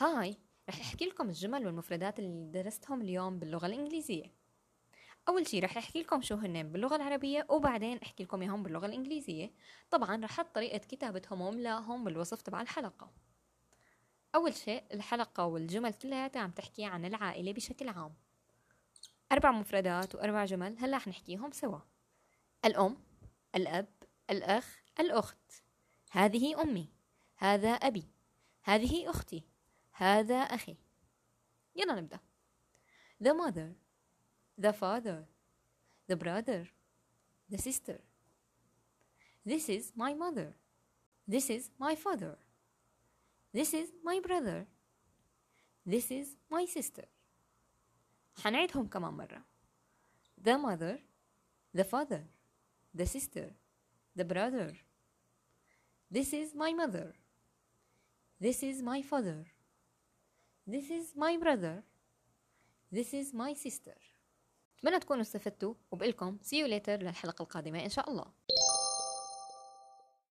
هاي رح أحكي لكم الجمل والمفردات اللي درستهم اليوم باللغة الإنجليزية. أول شي رح أحكي لكم شو هن باللغة العربية وبعدين أحكي لكم إياهم باللغة الإنجليزية. طبعا رح أحط طريقة كتابتهم واملاهم بالوصف تبع الحلقة. أول شيء الحلقة والجمل كلها عم تحكي عن العائلة بشكل عام. أربع مفردات وأربع جمل هلأ رح نحكيهم سوا. الأم الأب الأخ الأخت. هذه أمي. هذا أبي. هذه أختي. هذا أخي يلا نبدأ the mother the father the brother the sister this is my mother this is my father this is my brother this is my sister حنعيدهم كمان مرة the mother the father the sister the brother this is my mother this is my father This is my brother. This is my sister. أتمنى تكونوا استفدتوا وبقلكم see you later للحلقة القادمة إن شاء الله